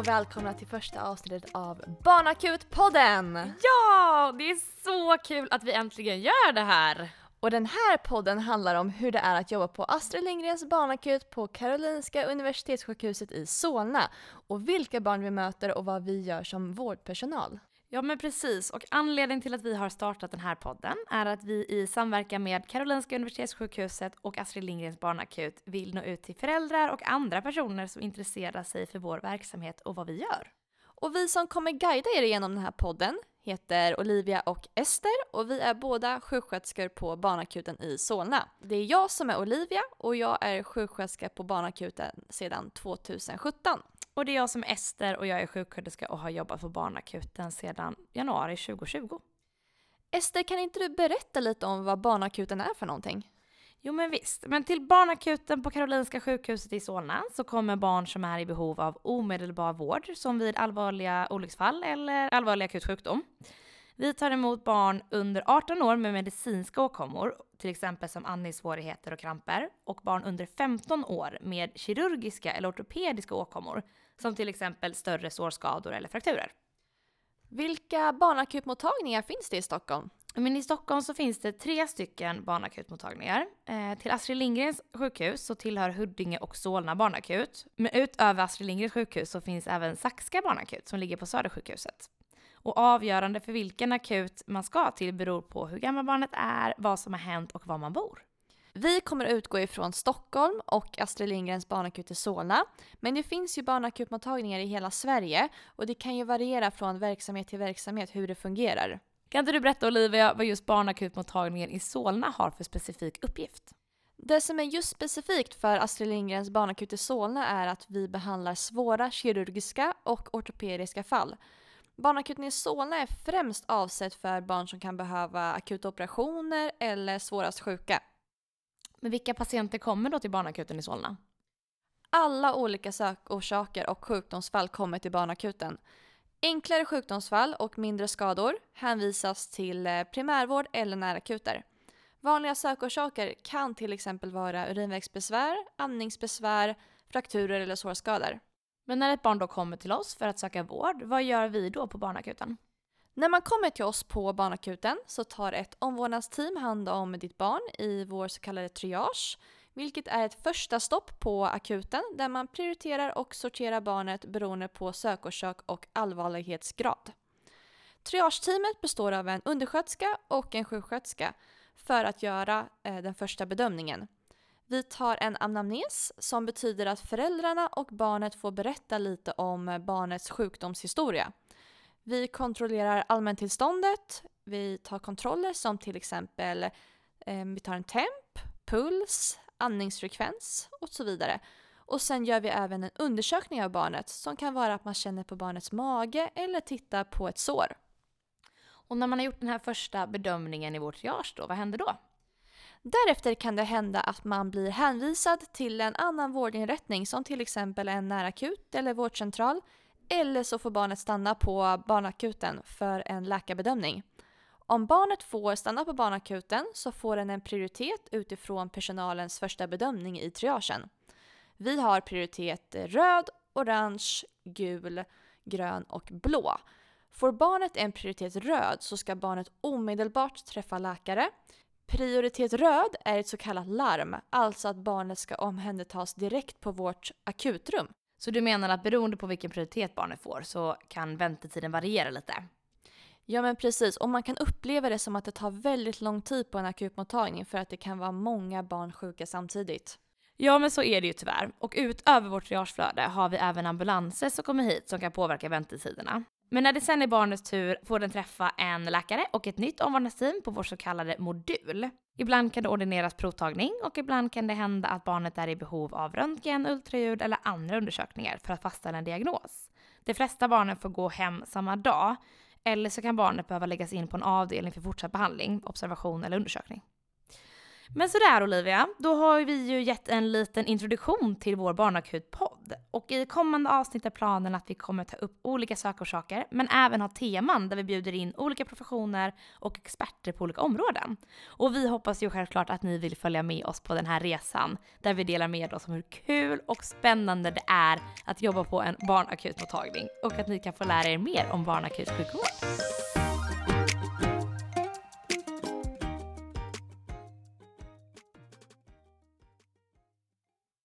och välkomna till första avsnittet av Barnakut-podden! Ja, det är så kul att vi äntligen gör det här! Och den här podden handlar om hur det är att jobba på Astrid Lindgrens barnakut på Karolinska Universitetssjukhuset i Solna och vilka barn vi möter och vad vi gör som vårdpersonal. Ja men precis, och anledningen till att vi har startat den här podden är att vi i samverkan med Karolinska Universitetssjukhuset och Astrid Lindgrens barnakut vill nå ut till föräldrar och andra personer som intresserar sig för vår verksamhet och vad vi gör. Och vi som kommer guida er genom den här podden heter Olivia och Ester och vi är båda sjuksköterskor på barnakuten i Solna. Det är jag som är Olivia och jag är sjuksköterska på barnakuten sedan 2017. Och det är jag som är Ester och jag är sjuksköterska och har jobbat på barnakuten sedan januari 2020. Ester, kan inte du berätta lite om vad barnakuten är för någonting? Jo men visst, men till barnakuten på Karolinska sjukhuset i Solna så kommer barn som är i behov av omedelbar vård som vid allvarliga olycksfall eller allvarlig akut sjukdom. Vi tar emot barn under 18 år med medicinska åkommor, till exempel som andningssvårigheter och kramper, och barn under 15 år med kirurgiska eller ortopediska åkommor, som till exempel större sårskador eller frakturer. Vilka barnakutmottagningar finns det i Stockholm? Men i Stockholm så finns det tre stycken barnakutmottagningar. Eh, till Astrid Lindgrens sjukhus så tillhör Huddinge och Solna barnakut. Men utöver Astrid Lindgrens sjukhus så finns även Saxka barnakut som ligger på Södersjukhuset. Och avgörande för vilken akut man ska till beror på hur gammal barnet är, vad som har hänt och var man bor. Vi kommer utgå ifrån Stockholm och Astrid Lindgrens barnakut i Solna. Men det finns ju barnakutmottagningar i hela Sverige och det kan ju variera från verksamhet till verksamhet hur det fungerar. Kan inte du berätta Olivia vad just barnakutmottagningen i Solna har för specifik uppgift? Det som är just specifikt för Astrid Lindgrens barnakut i Solna är att vi behandlar svåra kirurgiska och ortopediska fall. Barnakuten i Solna är främst avsedd för barn som kan behöva akuta operationer eller svårast sjuka. Men vilka patienter kommer då till barnakuten i Solna? Alla olika sökorsaker och sjukdomsfall kommer till barnakuten. Enklare sjukdomsfall och mindre skador hänvisas till eh, primärvård eller närakuter. Vanliga sökorsaker kan till exempel vara urinvägsbesvär, andningsbesvär, frakturer eller sårskador. Men när ett barn då kommer till oss för att söka vård, vad gör vi då på barnakuten? När man kommer till oss på barnakuten så tar ett omvårdnadsteam hand om ditt barn i vår så kallade triage, vilket är ett första stopp på akuten där man prioriterar och sorterar barnet beroende på sökorsak och allvarlighetsgrad. Triageteamet består av en undersköterska och en sjuksköterska för att göra eh, den första bedömningen. Vi tar en anamnes som betyder att föräldrarna och barnet får berätta lite om barnets sjukdomshistoria. Vi kontrollerar allmäntillståndet, vi tar kontroller som till exempel eh, vi tar en temp, puls, andningsfrekvens och så vidare. Och sen gör vi även en undersökning av barnet som kan vara att man känner på barnets mage eller tittar på ett sår. Och när man har gjort den här första bedömningen i vårt triage då, vad händer då? Därefter kan det hända att man blir hänvisad till en annan vårdinrättning som till exempel en närakut eller vårdcentral eller så får barnet stanna på barnakuten för en läkarbedömning. Om barnet får stanna på barnakuten så får den en prioritet utifrån personalens första bedömning i triagen. Vi har prioritet röd, orange, gul, grön och blå. Får barnet en prioritet röd så ska barnet omedelbart träffa läkare. Prioritet röd är ett så kallat larm, alltså att barnet ska omhändertas direkt på vårt akutrum. Så du menar att beroende på vilken prioritet barnet får så kan väntetiden variera lite? Ja men precis, och man kan uppleva det som att det tar väldigt lång tid på en akutmottagning för att det kan vara många barn sjuka samtidigt. Ja men så är det ju tyvärr. Och utöver vårt triageflöde har vi även ambulanser som kommer hit som kan påverka väntetiderna. Men när det sen är barnets tur får den träffa en läkare och ett nytt omvårdnadsteam på vår så kallade modul. Ibland kan det ordineras provtagning och ibland kan det hända att barnet är i behov av röntgen, ultraljud eller andra undersökningar för att fastställa en diagnos. De flesta barnen får gå hem samma dag eller så kan barnet behöva läggas in på en avdelning för fortsatt behandling, observation eller undersökning. Men sådär Olivia, då har vi ju gett en liten introduktion till vår barnakutpodd. Och i kommande avsnitt är planen att vi kommer ta upp olika sökorsaker, men även ha teman där vi bjuder in olika professioner och experter på olika områden. Och vi hoppas ju självklart att ni vill följa med oss på den här resan, där vi delar med oss om hur kul och spännande det är att jobba på en barnakutmottagning och att ni kan få lära er mer om barnakutsjukvård.